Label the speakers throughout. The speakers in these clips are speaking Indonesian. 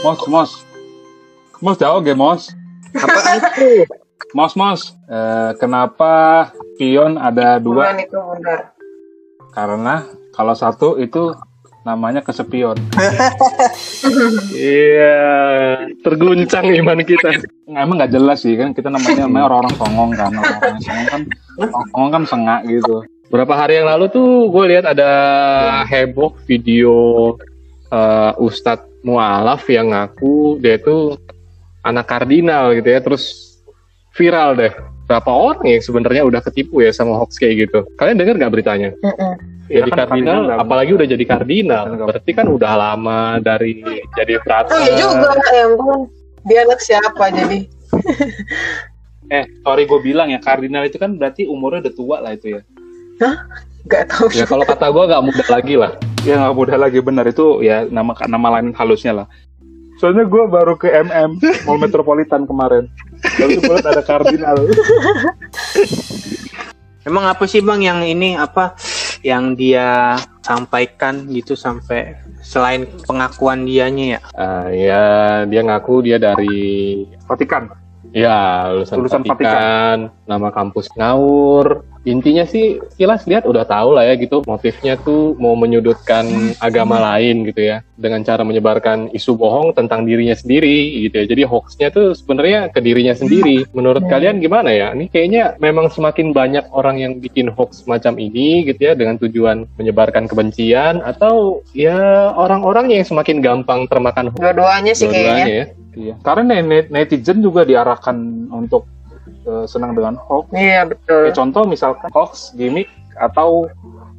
Speaker 1: Mos, mos. Mos jauh ge, mos.
Speaker 2: Apa itu?
Speaker 1: Mos, mos. Eh, kenapa pion ada dua?
Speaker 3: Bukan itu.
Speaker 1: Karena kalau satu itu namanya kesepion.
Speaker 2: Iya, terguncang iman kita.
Speaker 1: Nggak, emang nggak jelas sih kan kita namanya namanya orang-orang songong kan orang-orang songong kan orang songong kan sengak gitu.
Speaker 2: Berapa hari yang lalu tuh gue lihat ada heboh video eh, Ustadz Mualaf yang ngaku dia tuh anak kardinal gitu ya, terus viral deh. Berapa orang yang sebenarnya udah ketipu ya sama hoax kayak gitu? Kalian dengar nggak beritanya?
Speaker 3: Mm-mm.
Speaker 1: Iya
Speaker 2: jadi
Speaker 1: kan,
Speaker 2: kardinal,
Speaker 1: kardinal nggak-
Speaker 2: apalagi udah jadi kardinal,
Speaker 1: Kardinal nggak-
Speaker 2: berarti kan udah lama dari jadi
Speaker 3: Oh
Speaker 2: frater.
Speaker 3: iya juga, ya ampun. Dia anak siapa jadi?
Speaker 1: Eh, sorry gue bilang ya kardinal itu kan berarti umurnya udah tua lah itu ya.
Speaker 3: Gak tahu.
Speaker 2: Ya kalau kata gue nggak muda lagi lah.
Speaker 1: Ya nggak mudah lagi benar itu ya nama nama lain halusnya lah. Soalnya gue baru ke MM Mall Metropolitan kemarin. Lalu gue liat ada kardinal.
Speaker 4: Emang apa sih bang yang ini apa yang dia sampaikan gitu sampai selain pengakuan dianya ya?
Speaker 2: Ah, ya dia ngaku dia dari
Speaker 1: Vatikan.
Speaker 2: Ya lulusan,
Speaker 1: Lulusan
Speaker 2: Vatikan, nama kampus ngawur. Intinya sih kilas lihat udah tahu lah ya gitu motifnya tuh mau menyudutkan agama lain gitu ya dengan cara menyebarkan isu bohong tentang dirinya sendiri gitu ya. Jadi hoaxnya tuh sebenarnya ke dirinya sendiri. Menurut kalian gimana ya? Ini kayaknya memang semakin banyak orang yang bikin hoax macam ini gitu ya dengan tujuan menyebarkan kebencian atau ya orang-orang yang semakin gampang termakan hoax
Speaker 3: Dua-duanya sih kayaknya.
Speaker 2: dua-duanya ya.
Speaker 1: Iya. Karena net- netizen juga diarahkan untuk eh, senang dengan hoax.
Speaker 3: Iya betul.
Speaker 1: Kayak contoh misalkan hoax, gimmick atau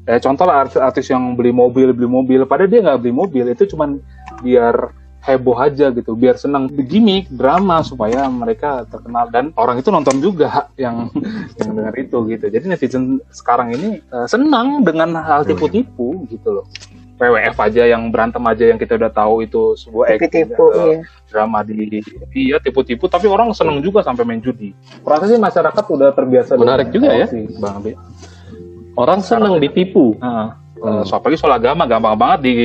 Speaker 1: eh, contoh lah artis-artis yang beli mobil beli mobil. Padahal dia nggak beli mobil itu cuman biar heboh aja gitu, biar senang gimmick drama supaya mereka terkenal dan orang itu nonton juga yang yang dengar itu gitu. Jadi netizen sekarang ini eh, senang dengan hal tipu-tipu gitu loh. WWF aja yang berantem aja yang kita udah tahu itu sebuah acting
Speaker 3: Tipu-tipu,
Speaker 1: atau
Speaker 3: iya.
Speaker 1: drama di iya tipu-tipu tapi orang seneng juga sampai main judi. Rasa sih masyarakat udah terbiasa
Speaker 2: Menarik juga
Speaker 1: dengan
Speaker 2: ya.
Speaker 1: sih, Bang Abi.
Speaker 2: Orang senang ditipu.
Speaker 1: Heeh.
Speaker 2: Hmm.
Speaker 1: Eh, so apalagi soal agama gampang banget di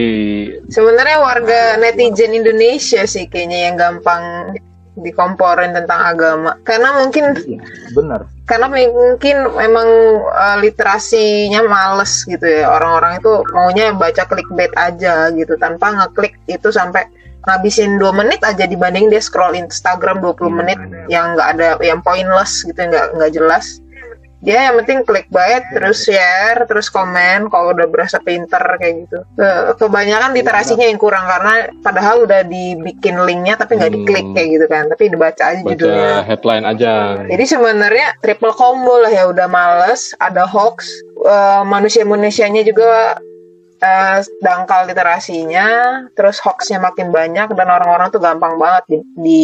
Speaker 3: Sebenarnya warga netizen Indonesia sih kayaknya yang gampang dikomporin tentang agama. Karena mungkin
Speaker 1: benar.
Speaker 3: karena mungkin memang uh, literasinya males gitu ya orang-orang itu maunya baca clickbait aja gitu tanpa ngeklik itu sampai ngabisin dua menit aja dibanding dia scroll Instagram 20 menit yang nggak ada yang pointless gitu nggak nggak jelas dia yang penting clickbait terus share terus komen kalau udah berasa pinter kayak gitu. Ke- kebanyakan literasinya yang kurang karena padahal udah dibikin linknya tapi nggak
Speaker 2: Hmm.
Speaker 3: diklik kayak gitu kan. Tapi dibaca aja judulnya.
Speaker 2: Baca headline aja.
Speaker 3: jadi sebenarnya triple combo lah ya udah males, ada hoax, eh, manusia-manusianya juga eh, dangkal literasinya, terus hoaxnya makin banyak dan orang-orang tuh gampang banget di, di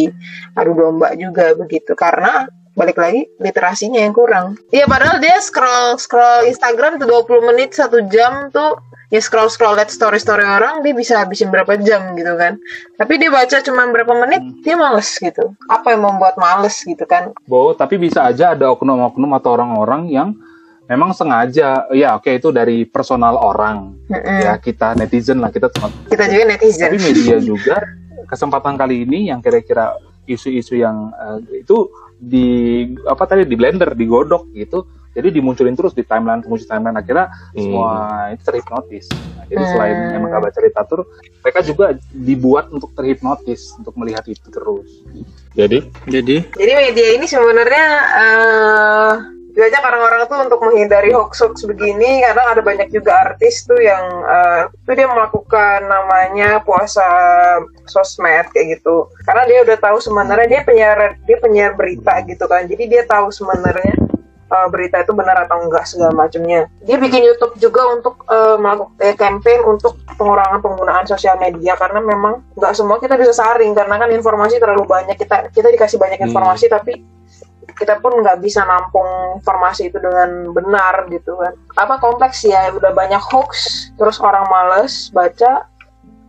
Speaker 3: adu domba juga begitu. Karena balik lagi literasinya yang kurang. Iya padahal dia scroll scroll Instagram tuh 20 menit satu jam tuh. Ya scroll scroll liat story story orang dia bisa habisin berapa jam gitu kan. Tapi dia baca cuma berapa menit dia males gitu. Apa yang membuat males gitu kan?
Speaker 1: Bo, tapi bisa aja ada oknum-oknum atau orang-orang yang memang sengaja ya oke itu dari personal orang.
Speaker 3: Mm-mm.
Speaker 1: ya kita netizen lah kita cuma
Speaker 3: kita juga netizen.
Speaker 1: Tapi media juga kesempatan kali ini yang kira-kira isu-isu yang eh, itu di apa tadi di blender digodok gitu. Jadi dimunculin terus di timeline muncul timeline. Akhirnya semua itu terhipnotis. Nah, jadi selain
Speaker 3: Hmm.
Speaker 1: emang gak baca literatur mereka juga dibuat untuk terhipnotis untuk melihat itu terus.
Speaker 2: Jadi?
Speaker 4: Jadi?
Speaker 3: Jadi media ini sebenarnya eh banyak orang-orang tuh untuk menghindari hoax-hoax begini karena ada banyak juga artis tuh yang eh, tuh dia melakukan namanya puasa sosmed kayak gitu. Karena dia udah tahu sebenarnya dia penyiar dia penyiar berita gitu kan. Jadi dia tahu sebenarnya eh, berita itu benar atau enggak segala macamnya. Dia bikin YouTube juga untuk eh, melakukan eh, campaign untuk pengurangan penggunaan sosial media. Karena memang nggak semua kita bisa saring karena kan informasi terlalu banyak. Kita kita dikasih banyak
Speaker 2: Hmm.
Speaker 3: informasi tapi kita pun nggak bisa nampung informasi itu dengan benar gitu kan. Apa kompleks ya udah banyak hoax terus orang males baca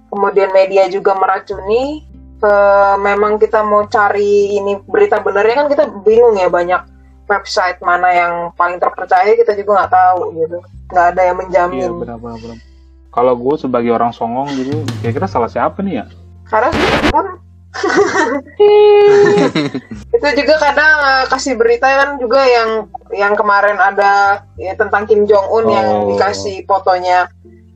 Speaker 3: kemudian media juga meracuni Eh, memang kita mau cari ini berita benernya kan kita bingung ya banyak website mana yang paling terpercaya kita juga nggak tahu gitu. Nggak ada yang menjamin.
Speaker 1: Iya benar benar benar. Kalau gue sebagai orang songong gitu kira-kira salah siapa nih ya?
Speaker 3: Karena pun itu juga kadang uh, kasih berita kan juga yang yang kemarin ada ya, tentang Kim Jong Un yang
Speaker 2: Oh.
Speaker 3: dikasih fotonya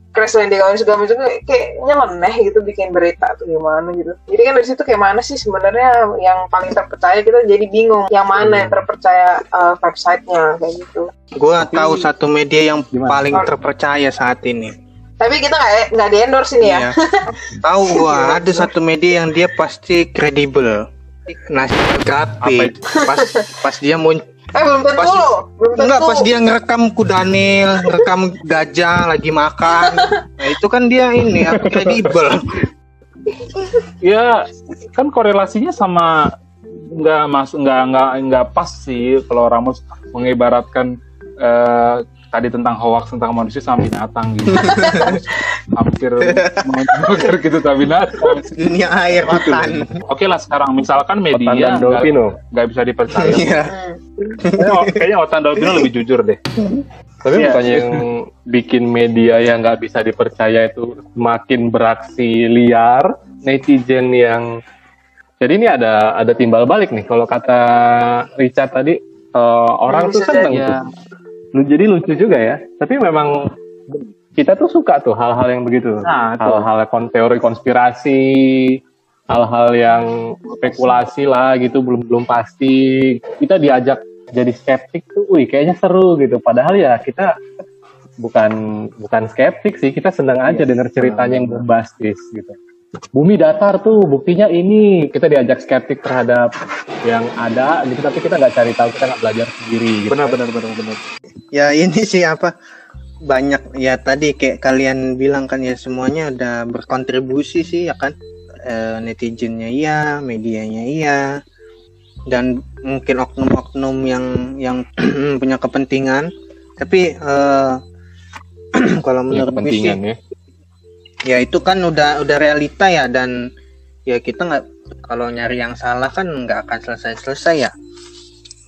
Speaker 3: crash landing on segala macam kayak nyeleneh gitu bikin berita tuh gimana gitu. Jadi kan dari situ kayak mana sih sebenarnya yang paling terpercaya kita jadi bingung yang mana yang terpercaya uh, websitenya kayak gitu.
Speaker 4: Gua tahu satu media yang
Speaker 1: Gimana?
Speaker 4: paling terpercaya saat ini.
Speaker 3: Tapi kita nggak nggak di endorse ini ya.
Speaker 4: Iya. Tahu gua ada satu media yang dia pasti kredibel. Nasi gratis. Pas pas dia muncul
Speaker 3: Eh belum tentu
Speaker 4: Pas-
Speaker 3: belum tentu.
Speaker 4: Enggak, pas dia ngerekam kudanil, ngerekam gajah lagi makan. Nah, itu kan dia ini aku kredibel.
Speaker 1: ya kan korelasinya sama nggak mas nggak nggak nggak pas sih kalau Ramos mengibaratkan eh, tadi tentang hoax tentang manusia sama binatang gitu hampir hampir gitu sama binatang
Speaker 4: Dunia air otan.
Speaker 1: oke lah sekarang misalkan
Speaker 2: Otan
Speaker 1: media
Speaker 2: dan
Speaker 1: nggak bisa dipercaya
Speaker 4: Iya.
Speaker 3: Hmm.
Speaker 1: kayaknya, Otan Dolpino lebih jujur deh
Speaker 2: Tapi
Speaker 1: Iya.
Speaker 2: bukannya yang bikin media yang nggak bisa dipercaya itu semakin beraksi liar, netizen yang jadi ini ada ada timbal balik nih. Kalau kata Richard tadi eh, orang
Speaker 3: Hmm,
Speaker 2: tuh seneng
Speaker 1: jadi.
Speaker 2: tuh. Lu- Jadi lucu juga ya. Tapi memang kita tuh suka tuh hal-hal yang begitu.
Speaker 1: Nah,
Speaker 2: hal-hal kon- teori konspirasi, hal-hal yang spekulasi lah gitu belum belum pasti. Kita diajak jadi skeptik tuh, wih kayaknya seru gitu. Padahal ya kita bukan bukan skeptik sih, kita senang aja
Speaker 1: Iya,
Speaker 2: denger ceritanya yang bombastis gitu. Bumi datar tuh buktinya ini kita diajak skeptik terhadap yang ada gitu tapi kita nggak cari tahu kita nggak belajar sendiri gitu.
Speaker 1: benar benar benar benar
Speaker 4: Ya ini sih apa banyak ya tadi kayak kalian bilang kan ya semuanya udah berkontribusi sih ya kan? Eh, netizennya iya, medianya iya dan mungkin oknum-oknum yang yang punya kepentingan. Tapi eh, kalau menurut gue sih
Speaker 2: ya.
Speaker 4: ya itu kan udah udah realita ya dan ya kita nggak kalau nyari yang salah kan nggak akan selesai selesai ya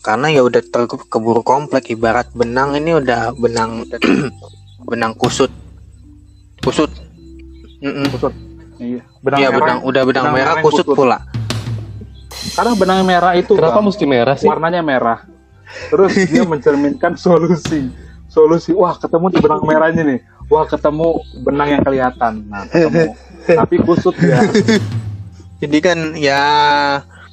Speaker 4: karena ya udah terkeburu komplek ibarat benang ini udah benang benang kusut. Kusut. Mm-mm.
Speaker 1: iya benang
Speaker 4: Iya
Speaker 1: merah.
Speaker 4: benang udah benang,
Speaker 1: benang
Speaker 4: merah kusut
Speaker 1: kusut.
Speaker 4: pula.
Speaker 1: Karena benang merah itu
Speaker 2: Kenapa
Speaker 1: Bang,
Speaker 2: mesti merah sih?
Speaker 1: warnanya merah. Terus dia mencerminkan solusi. Solusi wah ketemu di benang merahnya nih. Wah ketemu benang yang kelihatan. Nah ketemu. Tapi kusut ya.
Speaker 4: Jadi kan ya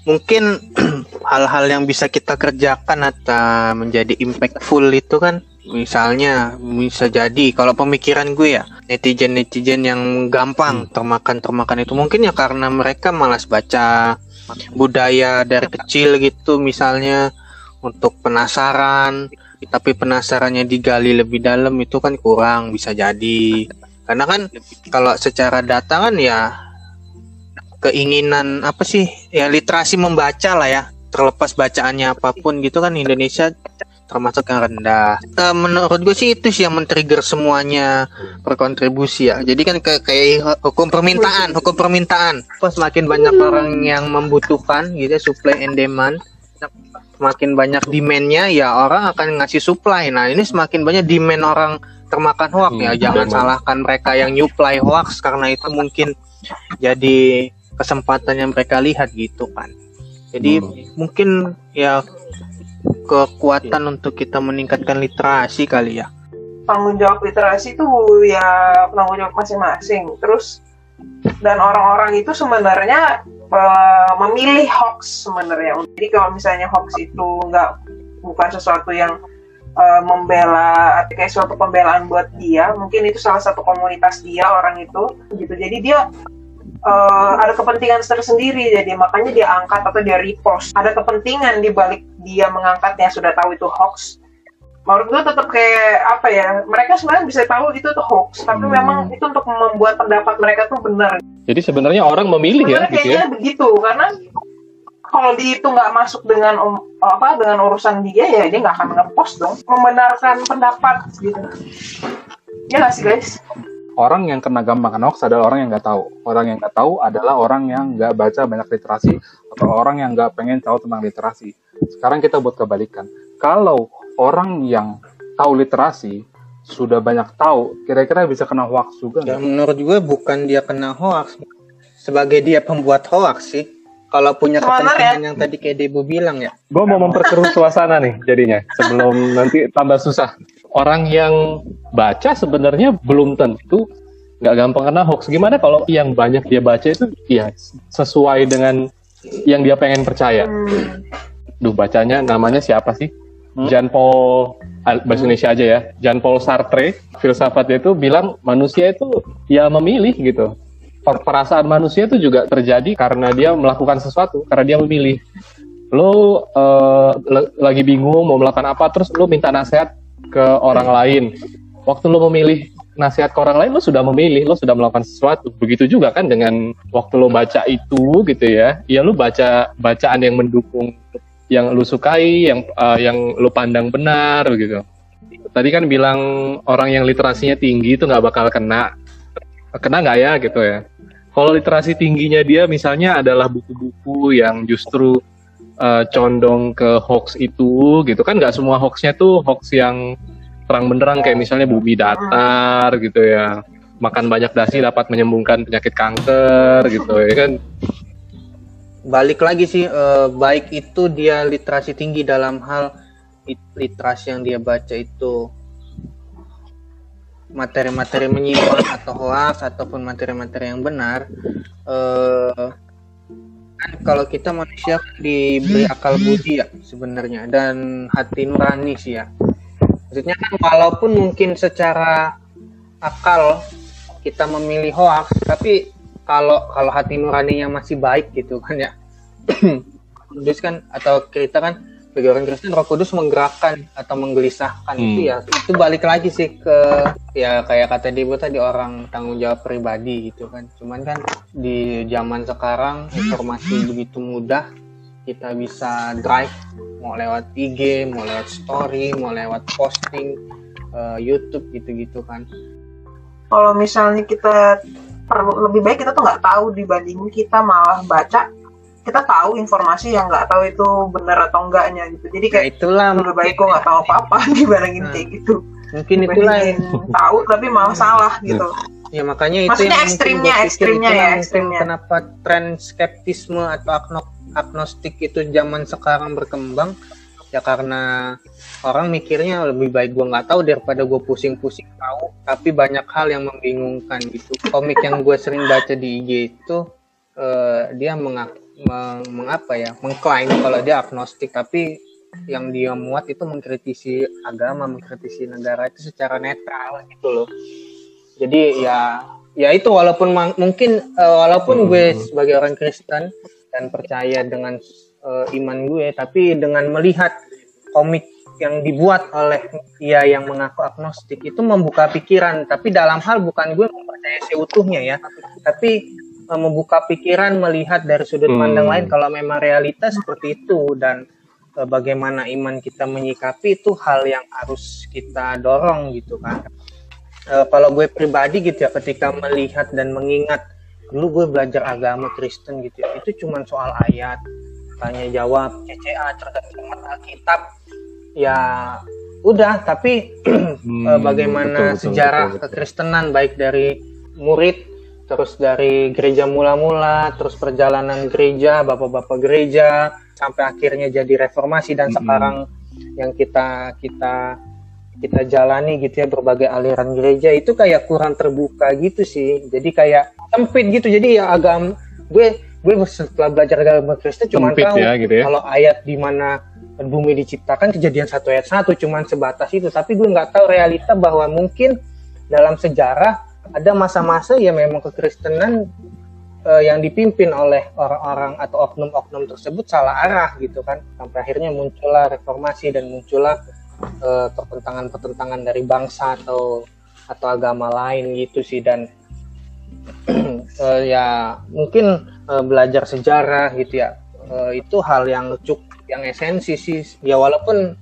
Speaker 4: mungkin hal-hal yang bisa kita kerjakan atau menjadi impactful itu kan misalnya bisa jadi. Kalau pemikiran gue ya netizen netizen yang gampang termakan termakan itu mungkin ya karena mereka malas baca budaya dari kecil gitu misalnya untuk penasaran. Tapi penasarannya digali lebih dalam itu kan kurang bisa jadi. Karena kan kalau secara data kan ya keinginan apa sih ya literasi membaca lah ya terlepas bacaannya apa pun gitu kan Indonesia termasuk yang rendah. Eh, menurut gue sih itu sih yang men-trigger semuanya berkontribusi ya. Jadi kan kayak kayak hukum permintaan hukum permintaan. Pas semakin banyak orang yang membutuhkan gitu ya, supply and demand semakin banyak demandnya ya orang akan ngasih supply. Nah ini semakin banyak demand orang termakan hoax ya.
Speaker 2: Hmm,
Speaker 4: jangan
Speaker 2: demand.
Speaker 4: salahkan mereka yang nyuplai hoax karena itu mungkin jadi kesempatan yang mereka lihat gitu kan jadi
Speaker 2: Hmm.
Speaker 4: mungkin ya kekuatan untuk kita meningkatkan literasi kali ya
Speaker 3: tanggung jawab literasi itu ya tanggung jawab masing-masing. Terus dan orang-orang itu sebenarnya eh, memilih hoax sebenarnya. Jadi kalau misalnya hoax itu nggak bukan sesuatu yang eh, membela kayak suatu pembelaan buat dia, mungkin itu salah satu komunitas dia orang itu gitu. Jadi dia eh, ada kepentingan tersendiri. Jadi makanya dia angkat atau dia repost. Ada kepentingan di balik dia mengangkatnya sudah tahu itu hoax. Menurut gue tetap kayak apa ya mereka sebenarnya bisa tahu itu tuh hoax. Tapi
Speaker 2: Hmm.
Speaker 3: memang itu untuk membuat pendapat mereka tuh benar.
Speaker 2: Jadi sebenarnya orang memilih ya
Speaker 3: sebenarnya
Speaker 2: gitu ya.
Speaker 3: begitu. Karena kalau di itu nggak masuk dengan um- apa dengan urusan dia ya dia nggak akan ngepost dong. Membenarkan pendapat gitu. Ya nggak sih guys
Speaker 1: orang yang kena gampang kena hoax adalah orang yang nggak tahu orang yang nggak tahu adalah orang yang nggak baca banyak literasi atau orang yang nggak pengen tahu tentang literasi sekarang kita buat kebalikan kalau orang yang tahu literasi sudah banyak tahu kira-kira bisa kena hoax juga
Speaker 4: ya menurut gue bukan dia kena hoax sebagai dia pembuat hoax sih. Kalau punya
Speaker 3: Sebenarnya-
Speaker 4: kepentingan yang tadi kayak Debu bilang ya.
Speaker 2: Gue mau memperkeruh suasana nih jadinya sebelum nanti tambah susah. Orang yang baca sebenarnya belum tentu nggak gampang kena hoax. Gimana kalau yang banyak dia baca itu ya sesuai dengan yang dia pengen percaya.
Speaker 3: Hmm.
Speaker 2: Duh bacanya namanya siapa sih?
Speaker 1: Hmm?
Speaker 2: Jean Paul ah, bahasa Indonesia aja ya. Jean Paul Sartre filsafatnya itu bilang manusia itu ya memilih gitu. Per- Perasaan manusia itu juga terjadi karena dia melakukan sesuatu, karena dia memilih. Lo le- lagi bingung mau melakukan apa, terus lo minta nasihat ke orang lain. Waktu lo memilih nasihat ke orang lain, lo sudah memilih, lo sudah melakukan sesuatu. Begitu juga kan dengan waktu lo baca itu gitu ya, ya lo baca bacaan yang mendukung yang lu sukai, yang eh, yang lu pandang benar gitu. Tadi kan bilang orang yang literasinya tinggi itu nggak bakal kena, kena nggak ya gitu ya. Kalau literasi tingginya dia misalnya adalah buku-buku yang justru eh, condong ke hoax itu gitu. Kan nggak semua hoaxnya tuh hoax yang terang benderang kayak misalnya bumi datar gitu ya. Makan banyak dasi dapat menyembuhkan penyakit kanker gitu ya kan?
Speaker 4: Balik lagi sih eh, baik itu dia literasi tinggi dalam hal it- literasi yang dia baca itu. Materi-materi menyimpang atau hoax ataupun materi-materi yang benar eh kan kalau kita manusia diberi akal budi ya sebenarnya dan hati nurani sih ya. Maksudnya kan walaupun mungkin secara akal kita memilih hoax tapi kalau kalau hati nuraninya masih baik gitu kan ya. Kudus kan atau kita kan bagi orang Kristen Roh Kudus menggerakkan atau menggelisahkan.
Speaker 2: Hmm.
Speaker 4: itu ya itu balik lagi sih ke ya kayak kata Debo tadi orang tanggung jawab pribadi gitu kan. Cuman kan di zaman sekarang informasi begitu mudah kita bisa drive mau lewat IG mau lewat story mau lewat posting eh, YouTube gitu-gitu kan.
Speaker 3: Kalau misalnya kita perlu lebih baik kita tuh nggak tahu dibanding kita malah baca kita tahu informasi yang nggak tahu itu benar atau enggaknya gitu jadi
Speaker 4: Nah,
Speaker 3: kayak
Speaker 4: itulah
Speaker 3: lebih baik gue nggak tahu apa-apa dibandingin
Speaker 4: Nah.
Speaker 3: kayak gitu
Speaker 4: mungkin itulah yang
Speaker 3: tahu tapi malah salah gitu
Speaker 4: Ya makanya itu
Speaker 3: Maksudnya
Speaker 4: yang
Speaker 3: ekstrimnya, ekstrimnya ya, ekstrimnya.
Speaker 4: Kenapa tren skeptisme atau agno- agnostik itu zaman sekarang berkembang? Ya karena orang mikirnya lebih baik gua nggak tahu daripada gue pusing-pusing tahu. Tapi banyak hal yang membingungkan gitu. Komik yang gue sering baca di IG itu eh, dia mengak meng- mengapa ya mengklaim kalau dia agnostik tapi yang dia muat itu mengkritisi agama, mengkritisi negara itu secara netral gitu loh. Jadi ya ya itu walaupun mungkin eh, walaupun gue sebagai orang Kristen dan percaya dengan eh, iman gue tapi dengan melihat komik yang dibuat oleh dia yang mengaku agnostik itu membuka pikiran. Tapi dalam hal bukan gue mempercayai seutuhnya ya. Tapi membuka pikiran melihat dari sudut
Speaker 2: Hmm.
Speaker 4: pandang lain kalau memang realitas seperti itu dan eh, bagaimana iman kita menyikapi itu hal yang harus kita dorong gitu kan Eh, kalau gue pribadi gitu ya ketika melihat dan mengingat dulu gue belajar agama Kristen gitu ya itu cuman soal ayat tanya jawab CCA cerdas cermat Alkitab ya udah tapi
Speaker 2: Hmm,
Speaker 4: eh, bagaimana
Speaker 2: betul, betul,
Speaker 4: sejarah
Speaker 2: betul, betul.
Speaker 4: kekristenan baik dari murid terus dari gereja mula-mula terus perjalanan gereja bapak-bapak gereja sampai akhirnya jadi reformasi dan
Speaker 2: Mm-mm.
Speaker 4: sekarang yang kita kita kita jalani gitu ya berbagai aliran gereja itu kayak kurang terbuka gitu sih jadi kayak sempit gitu jadi ya agam gue gue setelah belajar agama Kristen cuma tahu
Speaker 2: ya gitu ya.
Speaker 4: kalau ayat di mana bumi diciptakan kejadian satu ayat satu cuman sebatas itu tapi gue nggak tahu realita bahwa mungkin dalam sejarah ada masa-masa ya memang kekristenan eh, yang dipimpin oleh orang-orang atau oknum-oknum tersebut salah arah gitu kan. Sampai akhirnya muncullah reformasi dan muncullah eh, pertentangan-pertentangan dari bangsa atau atau agama lain gitu sih. Dan eh, ya mungkin eh, belajar sejarah gitu ya. Eh, itu hal yang cukup yang esensi sih. Ya walaupun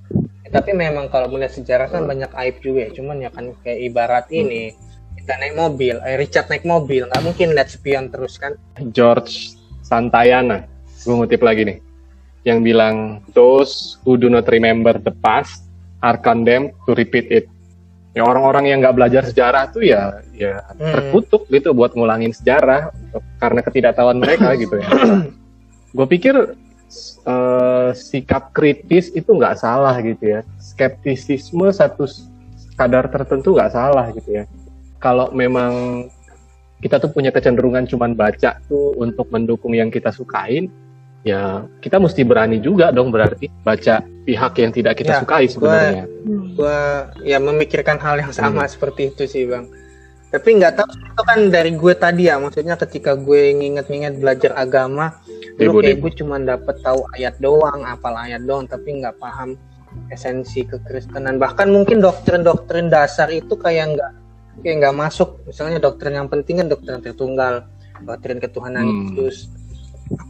Speaker 4: tapi memang kalau melihat sejarah kan banyak aib juga ya. Cuman ya kan kayak ibarat ini kita naik mobil eh, Richard naik mobil nggak mungkin lihat spion terus kan
Speaker 2: George Santayana, gue ngutip lagi nih, yang bilang those who do not remember the past are condemned to repeat it. ya orang-orang yang nggak belajar sejarah tuh ya ya
Speaker 4: Hmm.
Speaker 2: terkutuk gitu buat ngulangin sejarah karena ketidaktahuan mereka gitu ya. Gue pikir eh, sikap kritis itu nggak salah gitu ya. Skeptisisme satu kadar tertentu nggak salah gitu ya. Kalau memang kita tuh punya kecenderungan cuman baca tuh untuk mendukung yang kita sukain, ya kita mesti berani juga dong berarti baca pihak yang tidak kita
Speaker 4: Ya,
Speaker 2: sukai sebenarnya.
Speaker 4: gua ya memikirkan hal yang sama
Speaker 2: Hmm.
Speaker 4: seperti itu sih bang tapi nggak tahu itu kan dari gue tadi ya maksudnya ketika gue nginget-nginget belajar agama dulu
Speaker 2: Debu,
Speaker 4: kayak gue cuma dapet tahu ayat doang apal ayat doang tapi nggak paham esensi kekristenan bahkan mungkin doktrin-doktrin dasar itu kayak nggak kayak nggak masuk misalnya doktrin yang penting kan doktrin Tritunggal doktrin ketuhanan
Speaker 2: Hmm.
Speaker 4: Yesus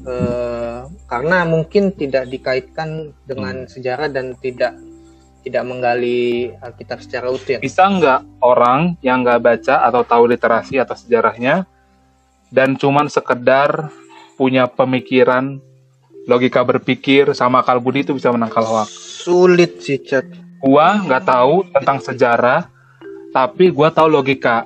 Speaker 4: Eh, karena mungkin tidak dikaitkan dengan
Speaker 2: Hmm.
Speaker 4: sejarah dan tidak tidak menggali Alkitab secara utuh ya.
Speaker 1: Bisa nggak orang yang nggak baca atau tahu literasi atau sejarahnya dan cuman sekedar punya pemikiran logika berpikir sama akal budi itu bisa menangkal hoax.
Speaker 4: Sulit sih, Chat.
Speaker 1: Gua nggak tahu tentang sejarah, tapi gua tahu logika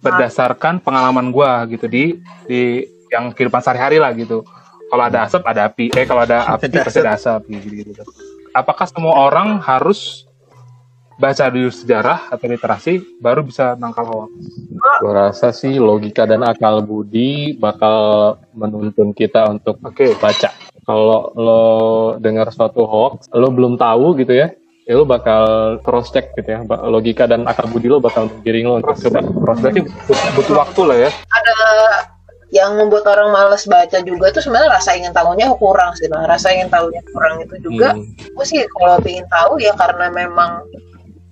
Speaker 1: berdasarkan pengalaman gua gitu di di yang kehidupan sehari-hari lah gitu. Kalau ada asap ada api, eh kalau ada api
Speaker 4: Ada
Speaker 1: pasti ada asap gitu, gitu. Apakah semua orang harus baca dulu sejarah atau literasi baru bisa nangkal hoax?
Speaker 2: Gue rasa sih logika dan akal budi bakal menuntun kita untuk
Speaker 1: Oke,
Speaker 2: baca. Kalau lo dengar suatu hoax, lo belum tahu gitu ya, ya lo bakal cross check gitu ya. Logika dan akal budi lo bakal menggiring lo untuk coba.
Speaker 1: berarti butuh, butuh waktu lah ya.
Speaker 3: ada yang membuat orang males baca juga tuh sebenarnya rasa ingin tahunya kurang sih bang rasa ingin tahunya kurang itu juga
Speaker 2: Hmm.
Speaker 3: gue sih kalau ingin tahu ya karena memang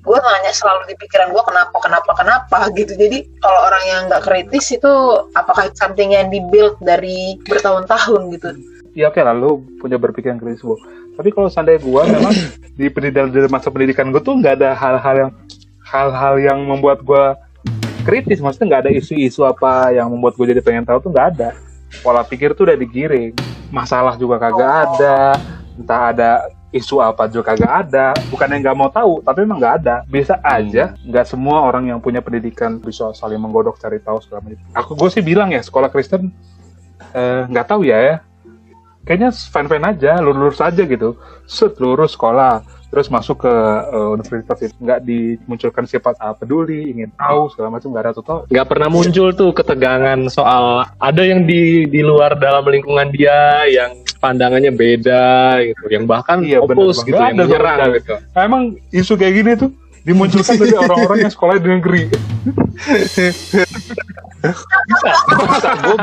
Speaker 3: gue nanya selalu di pikiran gue kenapa kenapa kenapa gitu jadi kalau orang yang nggak kritis itu apakah something yang dibuild dari bertahun-tahun gitu
Speaker 1: Iya oke lah, lu punya berpikiran kritis bu. Tapi kalau seandainya gua memang di pendidikan dari masa pendidikan gue tuh nggak ada hal-hal yang hal-hal yang membuat gua kritis. Maksudnya nggak ada isu-isu apa yang membuat gue jadi pengen tahu tuh nggak ada. Pola pikir tuh udah digiring. Masalah juga kagak ada. Entah ada isu apa juga kagak ada. Bukan yang nggak mau tahu, tapi emang nggak ada. Bisa aja nggak semua orang yang punya pendidikan bisa saling menggodok cari tahu segala macam. Aku gue sih bilang ya sekolah Kristen eh, nggak tahu ya ya kayaknya fan-fan aja, lurus aja gitu. Set lurus sekolah, terus masuk ke eh, universitas itu nggak dimunculkan sifat ah, peduli, ingin tahu segala macam nggak ada tuh
Speaker 2: nggak pernah muncul tuh ketegangan soal ada yang di di luar dalam lingkungan dia yang pandangannya beda gitu, yang bahkan
Speaker 1: Iya, bener,
Speaker 2: opus
Speaker 1: Bang.
Speaker 2: gitu, yang menyerang gitu.
Speaker 1: Emang isu kayak gini tuh dimunculkan dari orang-orang yang sekolah di negeri. bisa, gue,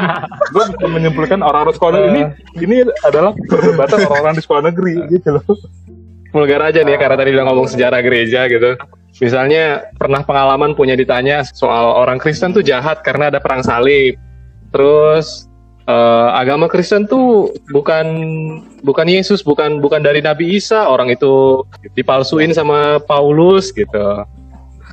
Speaker 1: gue bisa menyimpulkan orang-orang sekolah ini ini adalah perdebatan orang-orang di sekolah negeri gitu loh.
Speaker 2: vulgar aja nih ya, karena tadi udah ngomong sejarah gereja gitu. Misalnya pernah pengalaman punya ditanya soal orang Kristen tuh jahat karena ada perang salib. Terus eh, agama Kristen tuh bukan bukan Yesus, bukan bukan dari Nabi Isa, orang itu dipalsuin sama Paulus gitu.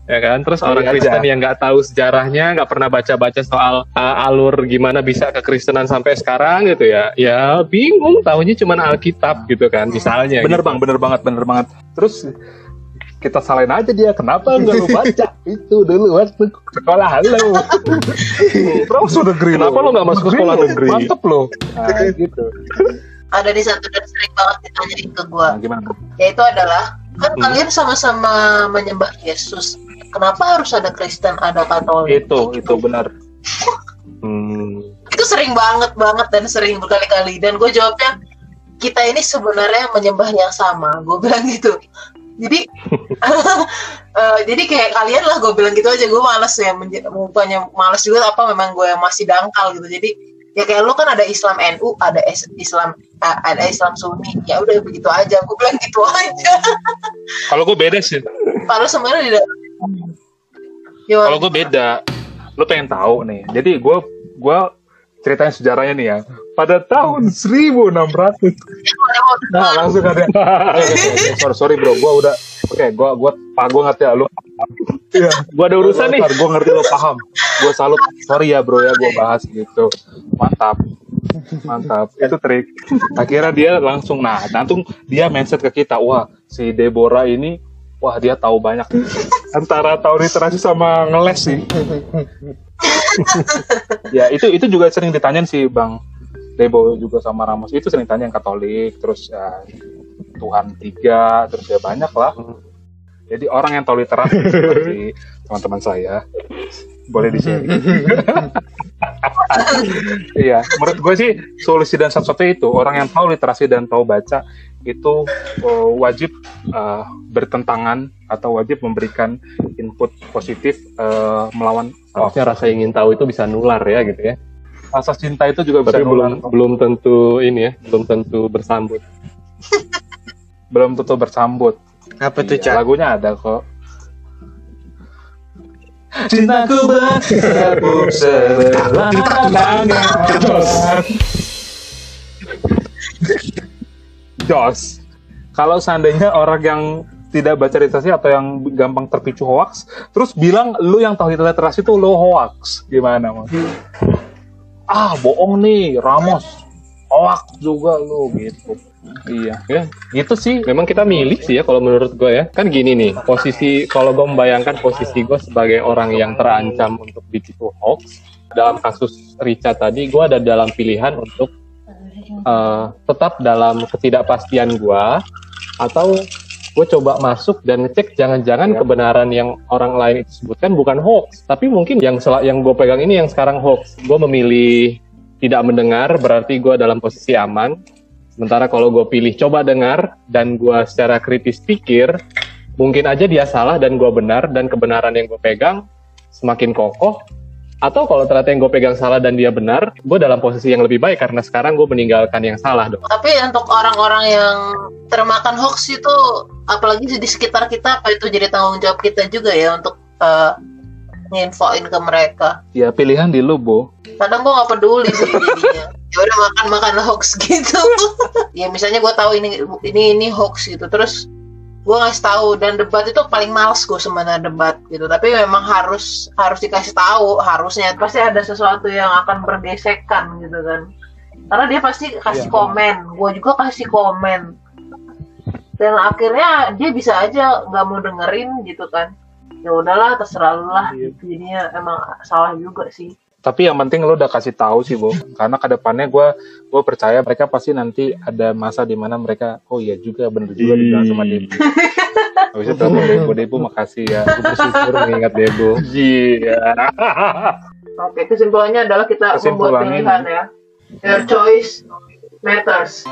Speaker 2: Ya kan? Terus
Speaker 1: Oh,
Speaker 2: orang
Speaker 1: iya
Speaker 2: Kristen
Speaker 1: aja.
Speaker 2: yang nggak tahu sejarahnya, nggak pernah baca-baca soal uh, alur gimana bisa kekristenan sampai sekarang gitu ya. Ya bingung, tahunya cuma Alkitab gitu kan, misalnya.
Speaker 1: Bener
Speaker 2: gitu.
Speaker 1: bang, bener banget, bener banget. Terus kita salahin aja dia, kenapa nggak lu baca itu dulu waktu sekolah lo. Terus udah negeri
Speaker 2: Kenapa lo nggak masuk ke sekolah negeri?
Speaker 1: Mantep lo. Nah, gitu.
Speaker 3: ada di satu dan sering banget ditanyain ke gue
Speaker 1: Nah, gimana?
Speaker 3: yaitu adalah kan
Speaker 2: Hmm.
Speaker 3: kalian sama-sama menyembah Yesus kenapa harus ada Kristen ada Katolik
Speaker 1: Itu, itu benar.
Speaker 2: Hmm.
Speaker 3: itu sering banget banget dan sering berkali-kali dan gue jawabnya kita ini sebenarnya menyembah yang sama gue bilang gitu jadi eh, jadi kayak kalian lah gue bilang gitu aja gue males ya bukannya males juga apa memang gue masih dangkal gitu jadi ya kayak lu kan ada Islam NU ada Islam a- ada Islam Sunni ya udah begitu aja gue bilang gitu aja
Speaker 1: Kalau gue beda sih.
Speaker 3: padahal sebenarnya tidak
Speaker 1: Kalau gue beda. Lo pengen tahu nih. Jadi gue gue ceritain sejarahnya nih ya. Pada tahun 1600. Nah, langsung ada. sorry, sorry bro, gue udah Oke, gue gue pak gue ngerti ya lu. Iya,
Speaker 2: Gua ada urusan nih.
Speaker 1: Gue ngerti lo paham. Gue salut. Sorry ya bro ya, gue bahas gitu. Mantap. Mantap. Itu trik. Akhirnya dia langsung nah, langsung dia mindset ke kita. Wah, si Deborah ini wah dia tahu banyak. Antara tahu literasi sama ngeles sih. ya itu itu juga sering ditanyain sih Bang Debo juga sama Ramos itu sering tanya yang Katolik terus ya, Tuhan tiga terus ya banyak lah. Jadi orang yang tahu literasi seperti teman-teman saya boleh di sini. Iya, menurut gue sih solusi dan satu-satunya itu orang yang tahu literasi dan tahu baca itu uh, wajib uh, bertentangan atau wajib memberikan input positif uh, melawan.
Speaker 2: Harusnya rasa ingin tahu itu bisa nular ya gitu ya.
Speaker 1: Rasa cinta itu juga bisa
Speaker 2: Tapi belum
Speaker 1: nular.
Speaker 2: belum tentu ini ya, belum tentu bersambut.
Speaker 1: belum tentu bersambut.
Speaker 4: Apa tuh,
Speaker 1: Iya,
Speaker 4: Cak?
Speaker 1: lagunya ada kok. Cintaku berkabung sebelah Jos. Kalau seandainya orang yang tidak baca literasi atau yang gampang terpicu hoax, terus bilang lu yang tahu literasi itu lu hoax, gimana mas? Ah bohong nih Ramos, hoax juga lu gitu. Iya,
Speaker 2: Ya,
Speaker 1: gitu sih.
Speaker 2: memang kita milih sih ya kalau menurut gue ya. Kan gini nih, posisi kalau gue membayangkan posisi gue sebagai orang yang terancam untuk ditipu hoax, dalam kasus Richard tadi, gue ada dalam pilihan untuk eh, tetap dalam ketidakpastian gue atau gue coba masuk dan ngecek jangan-jangan
Speaker 1: Ya.
Speaker 2: kebenaran yang orang lain itu sebutkan bukan hoax, tapi mungkin yang sel- yang gue pegang ini yang sekarang hoax. Gue memilih tidak mendengar berarti gue dalam posisi aman. Sementara kalau gue pilih coba dengar dan gue secara kritis pikir, mungkin aja dia salah dan gue benar dan kebenaran yang gue pegang semakin kokoh. Atau kalau ternyata yang gue pegang salah dan dia benar, gue dalam posisi yang lebih baik karena sekarang gue meninggalkan yang salah dong.
Speaker 3: Tapi untuk orang-orang yang termakan hoax itu, apalagi di sekitar kita, apa itu jadi tanggung jawab kita juga ya untuk eh, nginfoin ke mereka.
Speaker 1: Ya pilihan di lu, Bo.
Speaker 3: Kadang gue nggak peduli sih jadinya. Ya udah makan makan hoax gitu. ya misalnya gue tahu ini ini ini hoax gitu, terus gue ngasih tahu dan debat itu paling males gue sebenarnya debat gitu. Tapi memang harus harus dikasih tahu harusnya pasti ada sesuatu yang akan bergesekan gitu kan. Karena dia pasti kasih
Speaker 1: Iya.
Speaker 3: komen, gue juga kasih komen. Dan akhirnya dia bisa aja nggak mau dengerin gitu kan. Ya udahlah terserah lah. Gitu. Jadinya emang salah juga sih.
Speaker 1: Tapi yang penting lo udah kasih tahu sih, Bo. Karena ke depannya gue gue percaya mereka pasti nanti ada masa di mana mereka, oh iya juga bener juga dibilang sama Debu. Habis itu telepon Debu, Debu makasih ya.
Speaker 2: Gue bersyukur mengingat Debo.
Speaker 1: Iya.
Speaker 3: Oke, kesimpulannya adalah kita membuat pilihan ya. Your choice matters.